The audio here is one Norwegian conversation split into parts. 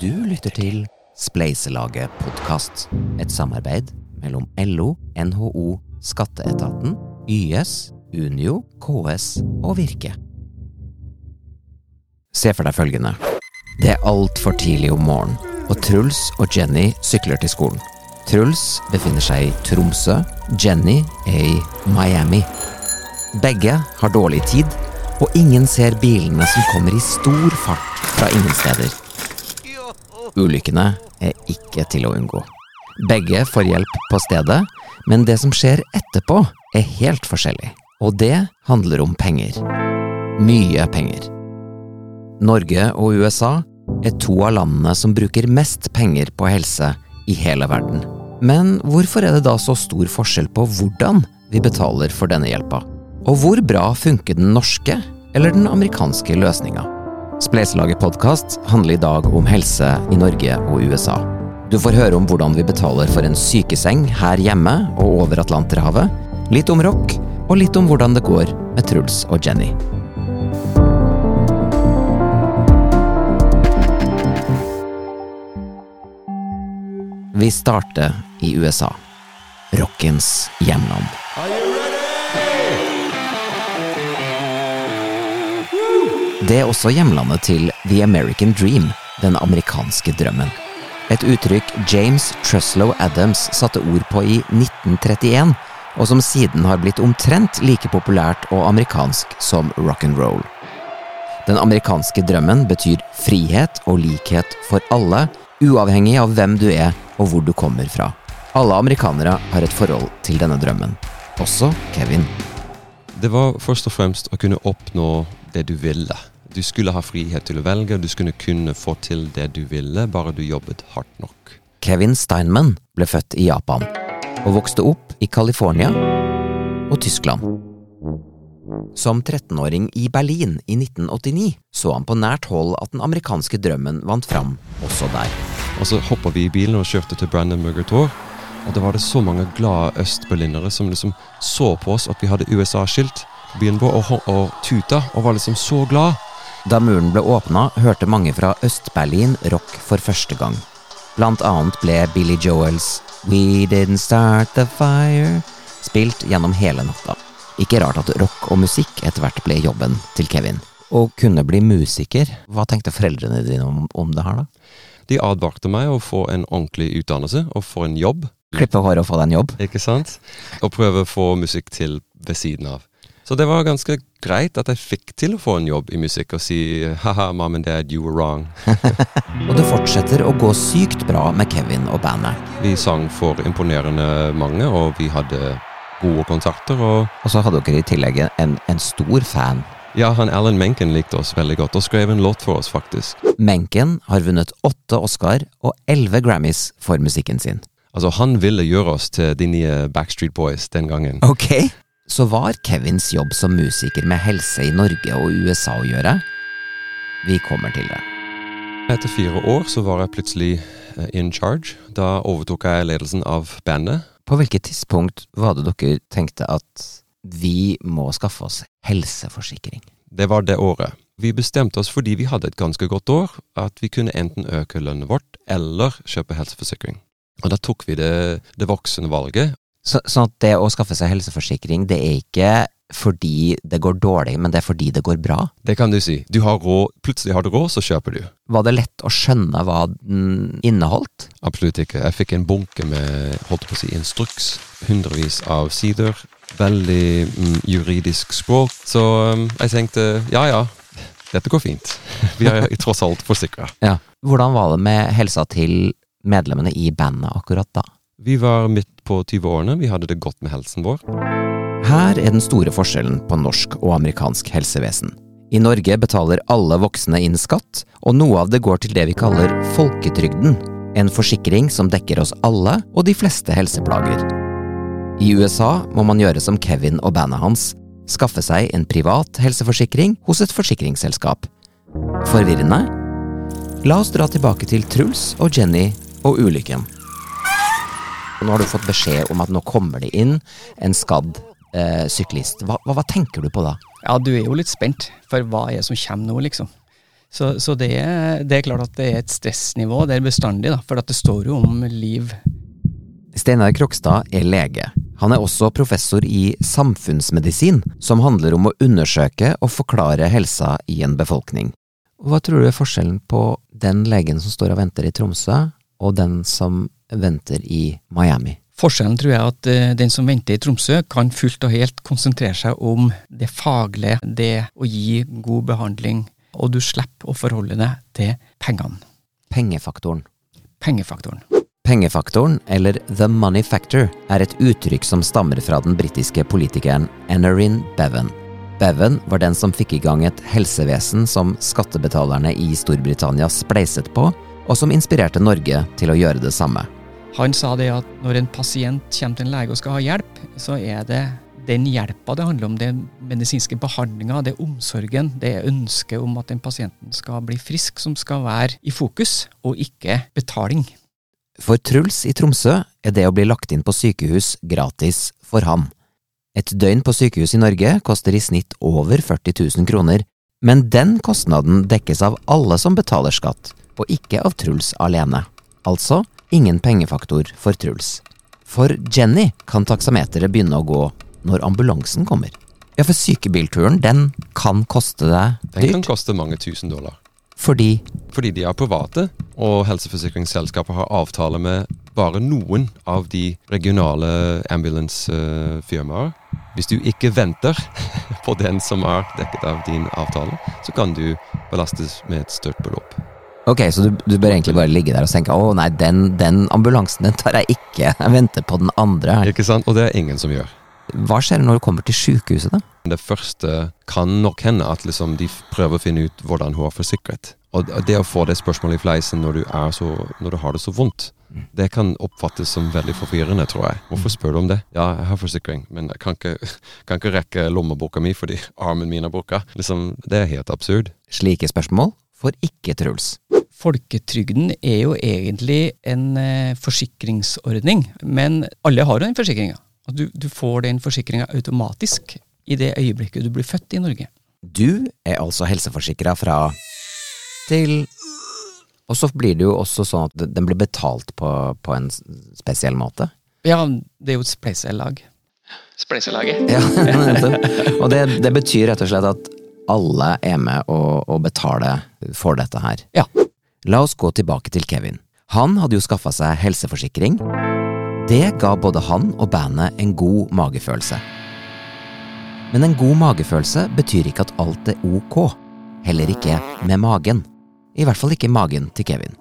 Du lytter til Spleiselaget podkast, et samarbeid mellom LO, NHO, Skatteetaten, YS, Unio, KS og Virke. Se for deg følgende. Det er altfor tidlig om morgenen, og Truls og Jenny sykler til skolen. Truls befinner seg i Tromsø, Jenny er i Miami. Begge har dårlig tid, og ingen ser bilene som kommer i stor fart fra ingen steder. Ulykkene er ikke til å unngå. Begge får hjelp på stedet, men det som skjer etterpå, er helt forskjellig. Og det handler om penger. Mye penger. Norge og USA er to av landene som bruker mest penger på helse i hele verden. Men hvorfor er det da så stor forskjell på hvordan vi betaler for denne hjelpa? Og hvor bra funker den norske eller den amerikanske løsninga? Spleiselaget podkast handler i dag om helse i Norge og USA. Du får høre om hvordan vi betaler for en sykeseng her hjemme og over Atlanterhavet, litt om rock, og litt om hvordan det går med Truls og Jenny. Vi starter i USA. Rockens hjemland. Det er også hjemlandet til The American Dream, den amerikanske drømmen. Et uttrykk James Truslow Adams satte ord på i 1931, og som siden har blitt omtrent like populært og amerikansk som rock'n'roll. Den amerikanske drømmen betyr frihet og likhet for alle, uavhengig av hvem du er og hvor du kommer fra. Alle amerikanere har et forhold til denne drømmen. Også Kevin. Det var først og fremst å kunne oppnå det du ville. Du skulle ha frihet til å velge, og du skulle kunne få til det du ville, bare du jobbet hardt nok. Kevin Steinman ble født i Japan og vokste opp i California og Tyskland. Som 13-åring i Berlin i 1989 så han på nært hold at den amerikanske drømmen vant fram også der. Og så hoppa vi i bilen og kjørte til Brandenburger Tor. Og da var det så mange glade østberlinere som liksom så på oss at vi hadde USA-skilt på å vår, og, og tuta, og var liksom så glad. Da muren ble åpna, hørte mange fra Øst-Berlin rock for første gang. Blant annet ble Billy Joels We Didn't Start The Fire spilt gjennom hele natta. Ikke rart at rock og musikk etter hvert ble jobben til Kevin. Å kunne bli musiker, hva tenkte foreldrene dine om, om det her, da? De advarte meg å få en ordentlig utdannelse og få en jobb. Klippe håret og få deg en jobb? Ikke sant? Og prøve å få musikk til ved siden av. Så det var ganske greit at jeg fikk til å få en jobb i musikk og si haha, mom and dad, you were wrong. og det fortsetter å gå sykt bra med Kevin og bandet. Vi sang for imponerende mange, og vi hadde gode konserter. Og, og så hadde dere i tillegg en, en stor fan ja, han Alan Menken likte oss veldig godt, og skrev en låt for oss, faktisk. Menken har vunnet åtte Oscar og elleve Grammys for musikken sin. Altså, han ville gjøre oss til de nye Backstreet Boys den gangen. Ok. Så var Kevins jobb som musiker med helse i Norge og USA å gjøre? Vi kommer til det. Etter fire år så var jeg plutselig in charge. Da overtok jeg ledelsen av bandet. På hvilket tidspunkt var det dere tenkte at vi må skaffe oss helseforsikring. Det var det året. Vi bestemte oss fordi vi hadde et ganske godt år, at vi kunne enten øke lønnet vårt eller kjøpe helseforsikring. Og da tok vi det, det voksne valget. Så, sånn at det å skaffe seg helseforsikring, det er ikke fordi det går dårlig, men det er fordi det går bra? Det kan du si. Du har råd, plutselig har du råd, så kjøper du. Var det lett å skjønne hva den inneholdt? Absolutt ikke. Jeg fikk en bunke med holdt på å si, instruks. Hundrevis av sider veldig mm, juridisk språk. Så um, jeg tenkte ja ja, dette går fint. Vi er tross alt forsikra. Ja. Hvordan var det med helsa til medlemmene i bandet akkurat da? Vi var midt på 20-årene. Vi hadde det godt med helsen vår. Her er den store forskjellen på norsk og amerikansk helsevesen. I Norge betaler alle voksne inn skatt, og noe av det går til det vi kaller folketrygden. En forsikring som dekker oss alle og de fleste helseplager. I USA må man gjøre som Kevin og bandet hans, skaffe seg en privat helseforsikring hos et forsikringsselskap. Forvirrende? La oss dra tilbake til Truls og Jenny og ulykken. Nå har du fått beskjed om at nå kommer det inn en skadd eh, syklist. Hva, hva, hva, tenker du på da? Ja, du er jo litt spent, for hva er det som kommer nå, liksom? Så, så det, det, er klart at det er et stressnivå. Det er bestandig, da, for det står jo om liv. Steinar Krokstad er lege. Han er også professor i samfunnsmedisin, som handler om å undersøke og forklare helsa i en befolkning. Hva tror du er forskjellen på den legen som står og venter i Tromsø, og den som venter i Miami? Forskjellen tror jeg at uh, den som venter i Tromsø, kan fullt og helt konsentrere seg om det faglige, det å gi god behandling, og du slipper å forholde deg til pengene. Pengefaktoren. Pengefaktoren. Pengefaktoren, eller the money factor, er et uttrykk som stammer fra den britiske politikeren Enerin Bevan. Bevan var den som fikk i gang et helsevesen som skattebetalerne i Storbritannia spleiset på, og som inspirerte Norge til å gjøre det samme. Han sa det at når en pasient kommer til en lege og skal ha hjelp, så er det den hjelpa det handler om, den medisinske behandlinga, det er omsorgen, det er ønsket om at den pasienten skal bli frisk, som skal være i fokus, og ikke betaling. For Truls i Tromsø er det å bli lagt inn på sykehus gratis for ham. Et døgn på sykehus i Norge koster i snitt over 40 000 kroner, men den kostnaden dekkes av alle som betaler skatt, og ikke av Truls alene. Altså ingen pengefaktor for Truls. For Jenny kan taksameteret begynne å gå når ambulansen kommer. Ja, for sykebilturen, den kan koste deg dyrt. Den kan koste mange tusen dollar. Fordi Fordi de er private, og helseforsikringsselskapet har avtale med bare noen av de regionale ambulansefirmaer. Hvis du ikke venter på den som er dekket av din avtale, så kan du belastes med et stort beløp. Ok, så du, du, bør egentlig bare ligge der og tenke å nei, den, den ambulansen den tar jeg ikke, jeg venter på den andre. her. Ikke sant? Og det er ingen som gjør. Hva skjer når du kommer til sykehuset, da? Det første kan nok hende at liksom de prøver å finne ut hvordan hun er forsikret. Og det å få det spørsmålet i fleisen når du, så, når du har det så vondt, det kan oppfattes som veldig forvirrende, tror jeg. Hvorfor spør du om det? Ja, jeg har forsikring, men jeg kan ikke, kan ikke rekke lommeboka mi fordi armen min er brukt. Liksom, det er helt absurd. Slike spørsmål får ikke Truls. Folketrygden er jo egentlig en eh, forsikringsordning, men alle har jo den forsikringa. Du, du får den forsikringa automatisk i det øyeblikket du blir født i Norge. Du er altså helseforsikra fra til Og så blir det jo også sånn at den blir betalt på, på en spesiell måte. Ja, det er jo et spleiselag. Spleiselaget. Ja, og det, det, betyr rett og slett at alle er med og, og betaler for dette her. Ja. La oss gå tilbake til Kevin. Han hadde jo skaffa seg helseforsikring. Det ga både han og bandet en god magefølelse. Men en god magefølelse betyr ikke at alt er ok. Heller ikke med magen. I hvert fall ikke magen til Kevin.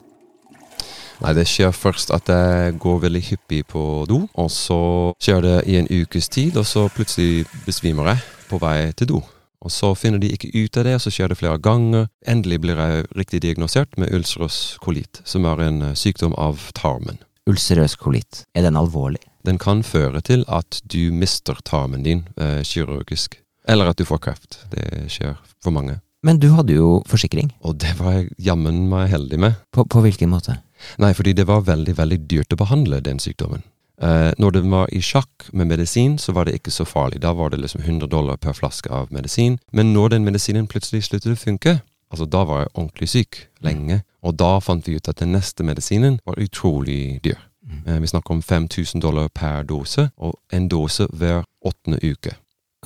Nei, det skjer først at jeg går veldig hyppig på do, og så skjer det i en ukes tid, og så plutselig besvimer jeg på vei til do. Og så finner de ikke ut av det, så skjer det flere ganger. Endelig blir jeg riktig diagnosert med ulcerøs kolitt, som er en eh, sykdom av tarmen. Ulcerøs kolitt, er den alvorlig? Den kan føre til at du mister tarmen din eh, kirurgisk. Eller at du får kreft. Det skjer for mange. Men du hadde jo forsikring? Og det var jeg jammen meg heldig med. På, på hvilken måte? Nei, fordi det var veldig, veldig dyrt å behandle den sykdommen. Uh, når det var i sjakk med medisin, så var det ikke så farlig. Da var det liksom 100 dollar per flaske av medisin. Men når den medisinen plutselig sluttet å funke, altså da var jeg ordentlig syk lenge. Og da fant vi ut at den neste medisinen var utrolig dyr. Uh, vi snakker om 5000 dollar per dose, og en dose hver åttende uke.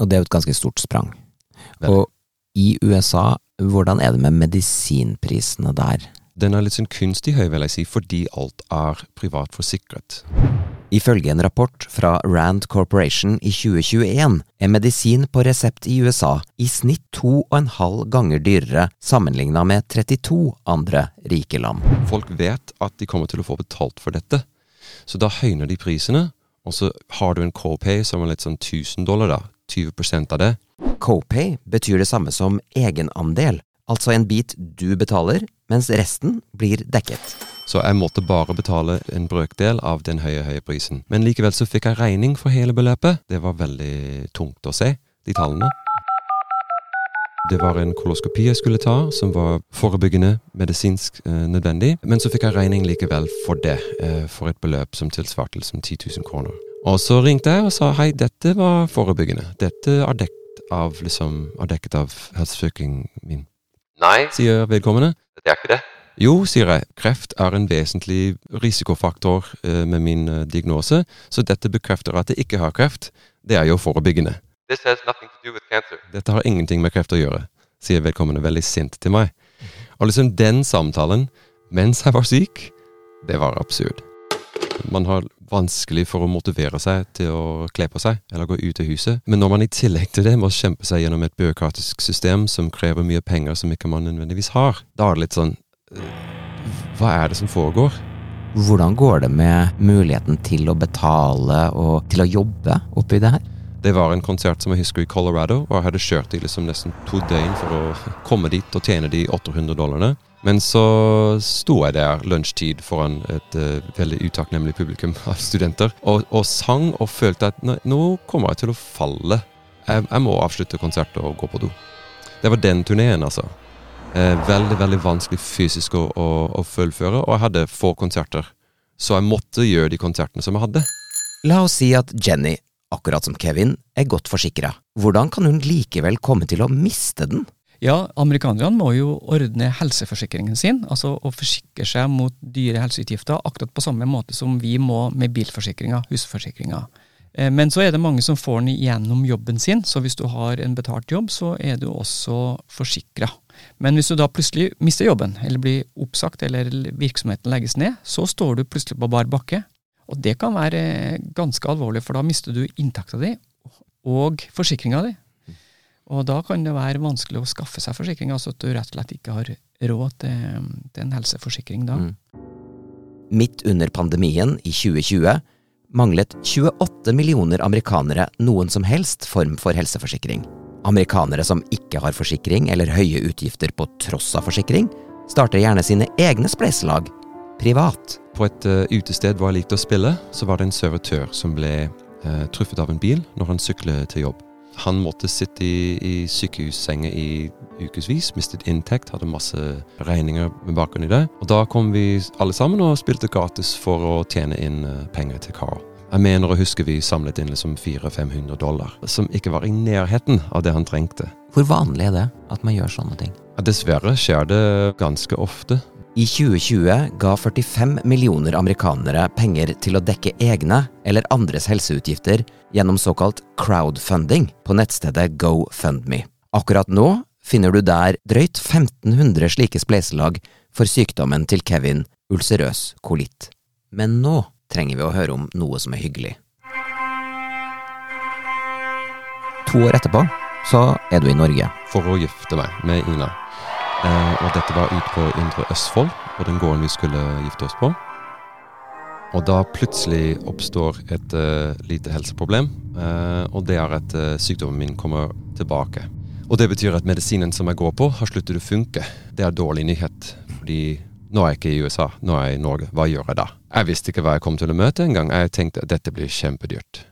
Og det er jo et ganske stort sprang. Veldig. Og i USA, hvordan er det med medisinprisene der? Den er litt sånn kunstig høy, vil jeg si, fordi alt er privat forsikret. Ifølge en rapport fra Rand Corporation i 2021 er medisin på resept i USA i snitt to og en halv ganger dyrere sammenligna med 32 andre rike land. Folk vet at de kommer til å få betalt for dette, så da høyner de prisene. Og så har du en copay som er litt sånn 1000 dollar, da. 20% av det. Copay betyr det samme som egenandel, altså en bit du betaler, mens resten blir dekket. Så jeg måtte bare betale en brøkdel av den høye, høye prisen. Men likevel så fikk jeg regning for hele beløpet. Det var veldig tungt å se, de tallene. Det var en koloskopi jeg skulle ta, som var forebyggende medisinsk eh, nødvendig. Men så fikk jeg regning likevel for det, eh, for et beløp som tilsvarte liksom 10 000 kroner. Og så ringte jeg og sa hei, dette var forebyggende. Dette er dekket av, liksom, av helseforsikringen min. Nei, sier vedkommende. Det er ikke det. Jo, sier jeg, kreft er en vesentlig risikofaktor eh, med min eh, diagnose, så dette bekrefter at jeg ikke har kreft. Det er jo forebyggende. Dette har ingenting med kreft å gjøre, sier vedkommende veldig sint til meg. Og liksom den samtalen mens jeg var syk, det var absurd. Man har vanskelig for å motivere seg til å kle på seg eller gå ut av huset. Men når man i tillegg til det må kjempe seg gjennom et byråkratisk system som krever mye penger som ikke man nødvendigvis har, da er det litt sånn hva er det som foregår? Hvordan går det med muligheten til å betale og til å jobbe oppi det her? Det var en konsert som jeg husker i Colorado, og jeg hadde kjørt i liksom nesten to døgn for å komme dit og tjene de 800 dollarene. Men så sto jeg der lunsjtid foran et uh, veldig utakknemlig publikum av studenter og, og, sang og følte at nå kommer jeg til å falle. Jeg, jeg må avslutte konsertet og gå på do. Det var den turneen, altså. Eh, veldig veldig vanskelig fysisk å, å, å, fullføre, og jeg hadde få konserter. Så jeg måtte gjøre de konsertene som jeg hadde. La oss si at Jenny, akkurat som Kevin, er godt forsikra. Hvordan kan hun likevel komme til å miste den? Ja, amerikanerne må jo ordne helseforsikringen sin, altså å forsikre seg mot dyre helseutgifter, akkurat på samme måte som vi må med bilforsikringa, husforsikringa. Eh, men så er det mange som får den gjennom jobben sin, så hvis du har en betalt jobb, så er du også forsikra. Men hvis du da plutselig mister jobben, eller blir oppsagt, eller virksomheten legges ned, så står du plutselig på bar bakke. Og det kan være ganske alvorlig, for da mister du inntekta di og forsikringa di. Og da kan det være vanskelig å skaffe seg forsikring, altså at du rett og slett ikke har råd til, til en helseforsikring da. Mm. Midt under pandemien i 2020 manglet 28 millioner amerikanere noen som helst form for helseforsikring. Amerikanere som ikke har forsikring eller høye utgifter på tross av forsikring, starter gjerne sine egne spleiselag privat. På et uh, utested hvor jeg likte å spille, så var det en servitør som ble uh, truffet av en bil når han syklet til jobb. Han måtte sitte i, i sykehussenga i ukevis, mistet inntekt, hadde masse regninger med bakgrunn i det. Og da kom vi alle sammen og spilte gratis for å tjene inn uh, penger til Carl. Jeg mener å huske vi samlet inn liksom 400-500 dollar, som ikke var i nærheten av det han trengte. Hvor vanlig er det at man gjør sånne ting? Dessverre skjer det ganske ofte. I 2020 ga 45 millioner amerikanere penger til å dekke egne eller andres helseutgifter gjennom såkalt crowdfunding på nettstedet GoFundMe. Akkurat nå finner du der drøyt 1500 slike spleiselag for sykdommen til Kevin, ulcerøs kolitt. Men nå trenger vi å høre om noe som er hyggelig. To år etterpå så er du i Norge. For å gifte meg med Ina. Eh, og dette var ute på Indre Østfold, på den gården vi skulle gifte oss på. Og da plutselig oppstår et uh, lite helseproblem, uh, og det er at uh, sykdommen min kommer tilbake. Og det betyr at medisinen som jeg går på, har sluttet å funke. Det er dårlig nyhet, fordi nå er jeg ikke i USA, nå er jeg i Norge. Hva gjør jeg da? Jeg visste ikke hva jeg kom til å møte engang. Jeg tenkte at dette blir kjempedyrt.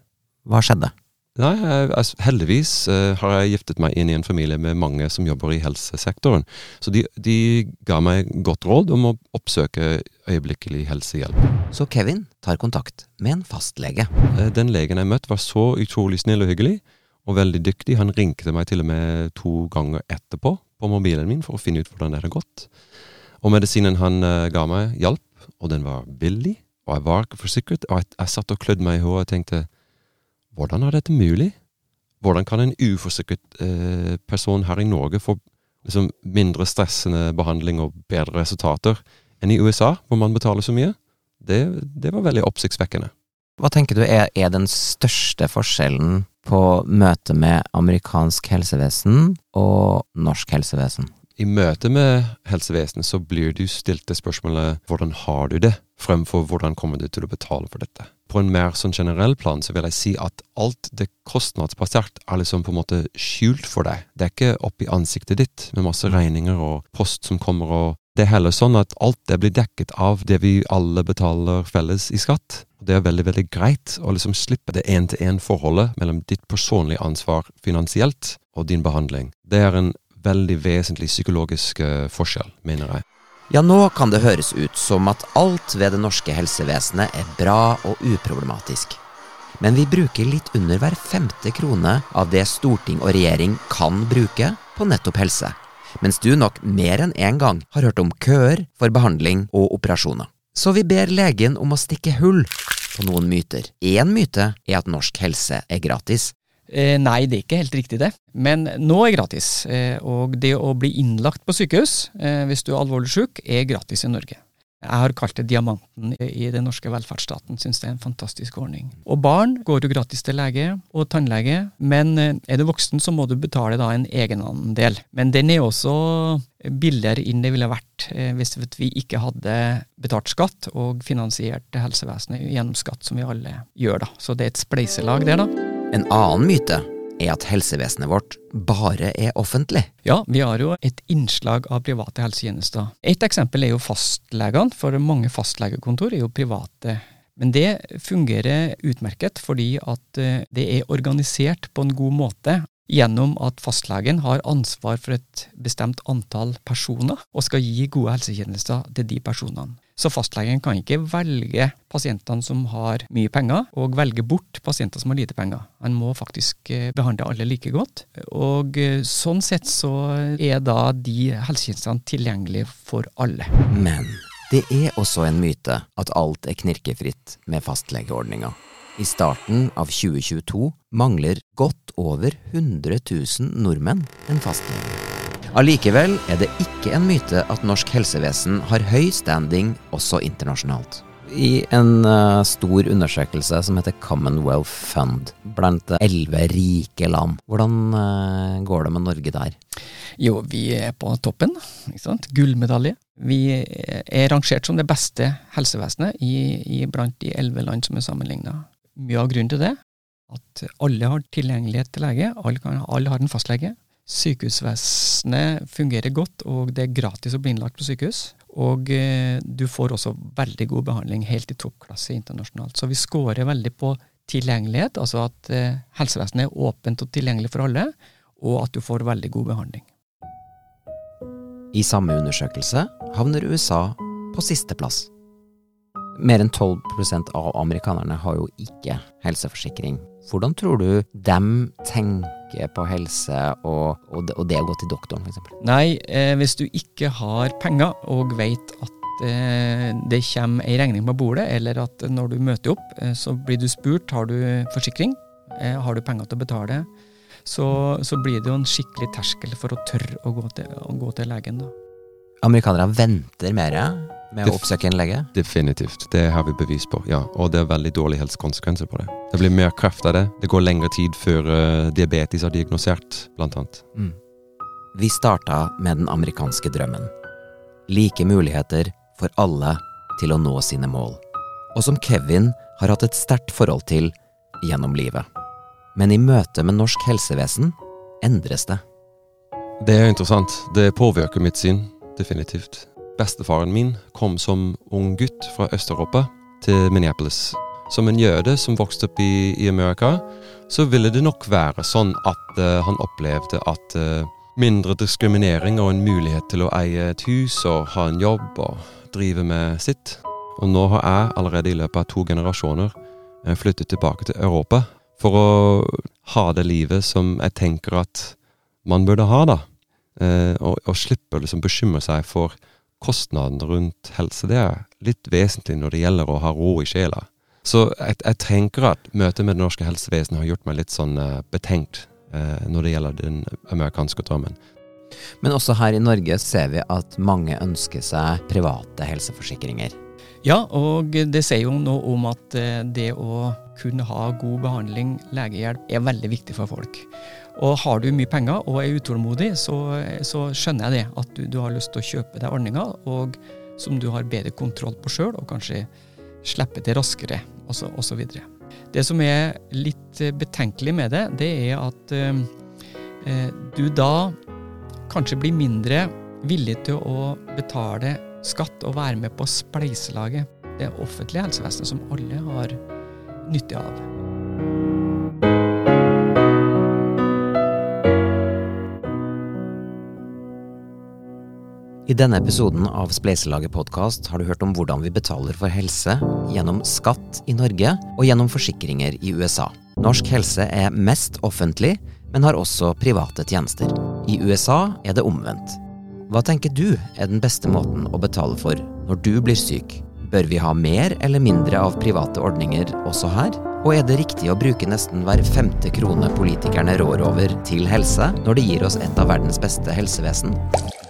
Hva skjedde? Nei, heldigvis uh, har jeg giftet meg inn i en familie med mange som jobber i helsesektoren. Så de, de, ga meg godt råd om å oppsøke øyeblikkelig helsehjelp. Så Kevin tar kontakt med en fastlege. Uh, den legen jeg møtte var så utrolig snill og hyggelig, og veldig dyktig. Han ringte meg til og med to ganger etterpå på mobilen min for å finne ut hvordan det hadde gått. Og medisinen han uh, ga meg, hjalp, og den var billig, og jeg var ikke forsikret. Og jeg, jeg satt og klødde meg i håret og tenkte hvordan er dette mulig? Hvordan kan en uforsikret eh, person her i Norge få liksom, mindre stressende behandling og bedre resultater enn i USA, hvor man betaler så mye? Det, det var veldig oppsiktsvekkende. Hva tenker du er, er den største forskjellen på møtet med amerikansk helsevesen og norsk helsevesen? I møte med helsevesenet så blir du stilt det spørsmålet 'hvordan har du det?' fremfor 'hvordan kommer du til å betale for dette'? På en mer sånn generell plan så vil jeg si at alt det kostnadsbasert er liksom på en måte skjult for deg. Det er ikke oppi ansiktet ditt med masse regninger og post som kommer og Det er heller sånn at alt det blir dekket av det vi alle betaler felles i skatt. Og Det er veldig veldig greit å liksom slippe det én-til-én-forholdet mellom ditt personlige ansvar finansielt og din behandling. Det er en veldig vesentlig psykologisk uh, forskjell, mener jeg. Ja, nå kan det høres ut som at alt ved det norske helsevesenet er bra og uproblematisk. Men vi bruker litt under hver femte krone av det storting og regjering kan bruke på nettopp helse. mens du nok mer enn én gang har hørt om køer for behandling og operasjoner. Så vi ber legen om å stikke hull på noen myter. Én myte er at norsk helse er gratis. Eh, nei, det er ikke helt riktig, det. Men nå er gratis. Eh, og det å bli innlagt på sykehus eh, hvis du er alvorlig syk, er gratis i Norge. Jeg har kalt det diamanten i den norske velferdsstaten. Syns det er en fantastisk ordning. Og barn går jo gratis til lege og tannlege, men er du voksen så må du betale da en egenandel. Men den er også billigere enn det ville vært hvis vi ikke hadde betalt skatt og finansiert helsevesenet gjennom skatt, som vi alle gjør, da. Så det er et spleiselag der, da. En annen myte er at helsevesenet vårt bare er offentlig. Ja, vi har jo et innslag av private helsetjenester. Et eksempel er jo fastlegene, for mange fastlegekontor er jo private. Men det fungerer utmerket fordi at eh, det er organisert på en god måte gjennom at fastlegen har ansvar for et bestemt antall personer og skal gi gode helsetjenester til de personene. Så fastlegen kan ikke velge pasientene som har mye penger, og velge bort pasienter som har lite penger. Han må faktisk eh, behandle alle like godt. Og eh, sånn sett så er da de helsetjenestene tilgjengelige for alle. Men det er også en myte at alt er knirkefritt med fastlegeordninga. I starten av 2022 mangler godt over 100 000 nordmenn en fastlege. Allikevel er det ikke en myte at norsk helsevesen har høy standing også internasjonalt. I en uh, stor undersøkelse som heter Commonwealth Fund blant elleve rike land, hvordan uh, går det med Norge der? Jo, vi er på toppen. ikke sant? Gullmedalje. Vi er rangert som det beste helsevesenet i, i blant de elleve land som er sammenligna. Mye av grunnen til det at alle har tilgjengelighet til lege, alle, kan, alle har en fastlege. Sykehusvesenet fungerer godt, og det er gratis å bli innlagt på sykehus. Og eh, du får også veldig god behandling, helt i toppklasse internasjonalt. Så vi scorer veldig på tilgjengelighet, altså at eh, helsevesenet er åpent og tilgjengelig for alle, og at du får veldig god behandling. I samme undersøkelse havner USA på sisteplass. Mer enn 12% av amerikanerne har jo ikke helseforsikring. Hvordan tror du dem tenker på helse og, og, det, og det, å gå til doktoren, f.eks.? Nei, eh, hvis du ikke har penger og vet at eh, det kommer ei regning på bordet, eller at når du møter opp, eh, så blir du spurt har du forsikring, eh, har du penger til å betale, så, så, blir det jo en skikkelig terskel for å tørre å gå til, å gå til legen. da. Amerikanere venter mer med å oppsøke en lege? Definitivt. Det har vi bevis på, ja. Og det er veldig dårlige helsekonsekvenser på det. Det blir mer kreft av det. Det går lengre tid før uh, diabetes er diagnosert, blant annet. Mm. Vi starta med den amerikanske drømmen. Like muligheter for alle til å nå sine mål. Og som Kevin har hatt et sterkt forhold til gjennom livet. Men i møte med norsk helsevesen endres det. Det er interessant. Det påvirker mitt syn, definitivt bestefaren min kom som ung gutt fra Øst-Europa til Minneapolis. Som en jøde som vokste opp i, i Amerika, så ville det nok være sånn at uh, han opplevde at uh, mindre diskriminering og en mulighet til å eie et hus og ha en jobb og drive med sitt. Og nå har jeg allerede i løpet av to generasjoner uh, flyttet tilbake til Europa for å ha det livet som jeg tenker at man burde ha, da. og, og slippe å liksom bekymre seg for kostnadene rundt helse det er litt vesentlig når det gjelder å ha ro i sjela. Så jeg, jeg tenker at møtet med det norske helsevesenet har gjort meg litt sånn uh, betenkt uh, når det gjelder den amerikanske drømmen. Men også her i Norge ser vi at mange ønsker seg private helseforsikringer. Ja, og det sier jo noe om at eh, det å kunne ha god behandling, legehjelp, er veldig viktig for folk. Og har du mye penger og er utålmodig, så, så skjønner jeg det. At du, du, har lyst til å kjøpe deg ordninger og som du har bedre kontroll på sjøl, og kanskje slippe til raskere, osv. Det som er litt betenkelig med det, det er at eh, du da kanskje blir mindre villig til å betale skatt og være med på spleiselaget. Det offentlige helsevesenet som alle har nytte av. I denne episoden av Spleiselaget podkast har du hørt om hvordan vi betaler for helse gjennom skatt i Norge og gjennom forsikringer i USA. Norsk helse er mest offentlig, men har også private tjenester. I USA er det omvendt. Hva tenker du er den beste måten å betale for når du blir syk? Bør vi ha mer eller mindre av private ordninger også her? Og er det riktig å bruke nesten hver femte krone politikerne rår over til helse, når det gir oss et av verdens beste helsevesen?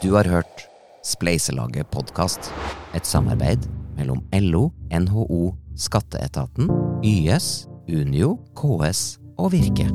Du har hørt Spleiselaget podkast, et samarbeid mellom LO, NHO, Skatteetaten, YS, Unio, KS og Virke.